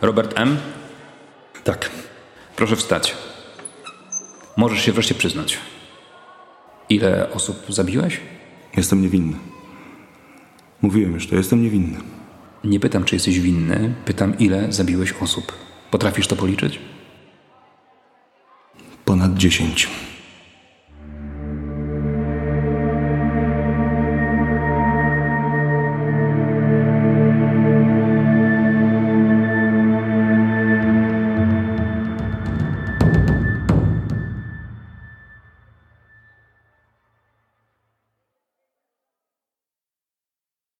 Robert M., Tak. proszę wstać. Możesz się wreszcie przyznać. Ile osób zabiłeś? Jestem niewinny. Mówiłem już to, jestem niewinny. Nie pytam, czy jesteś winny, pytam, ile zabiłeś osób. Potrafisz to policzyć? Ponad dziesięć.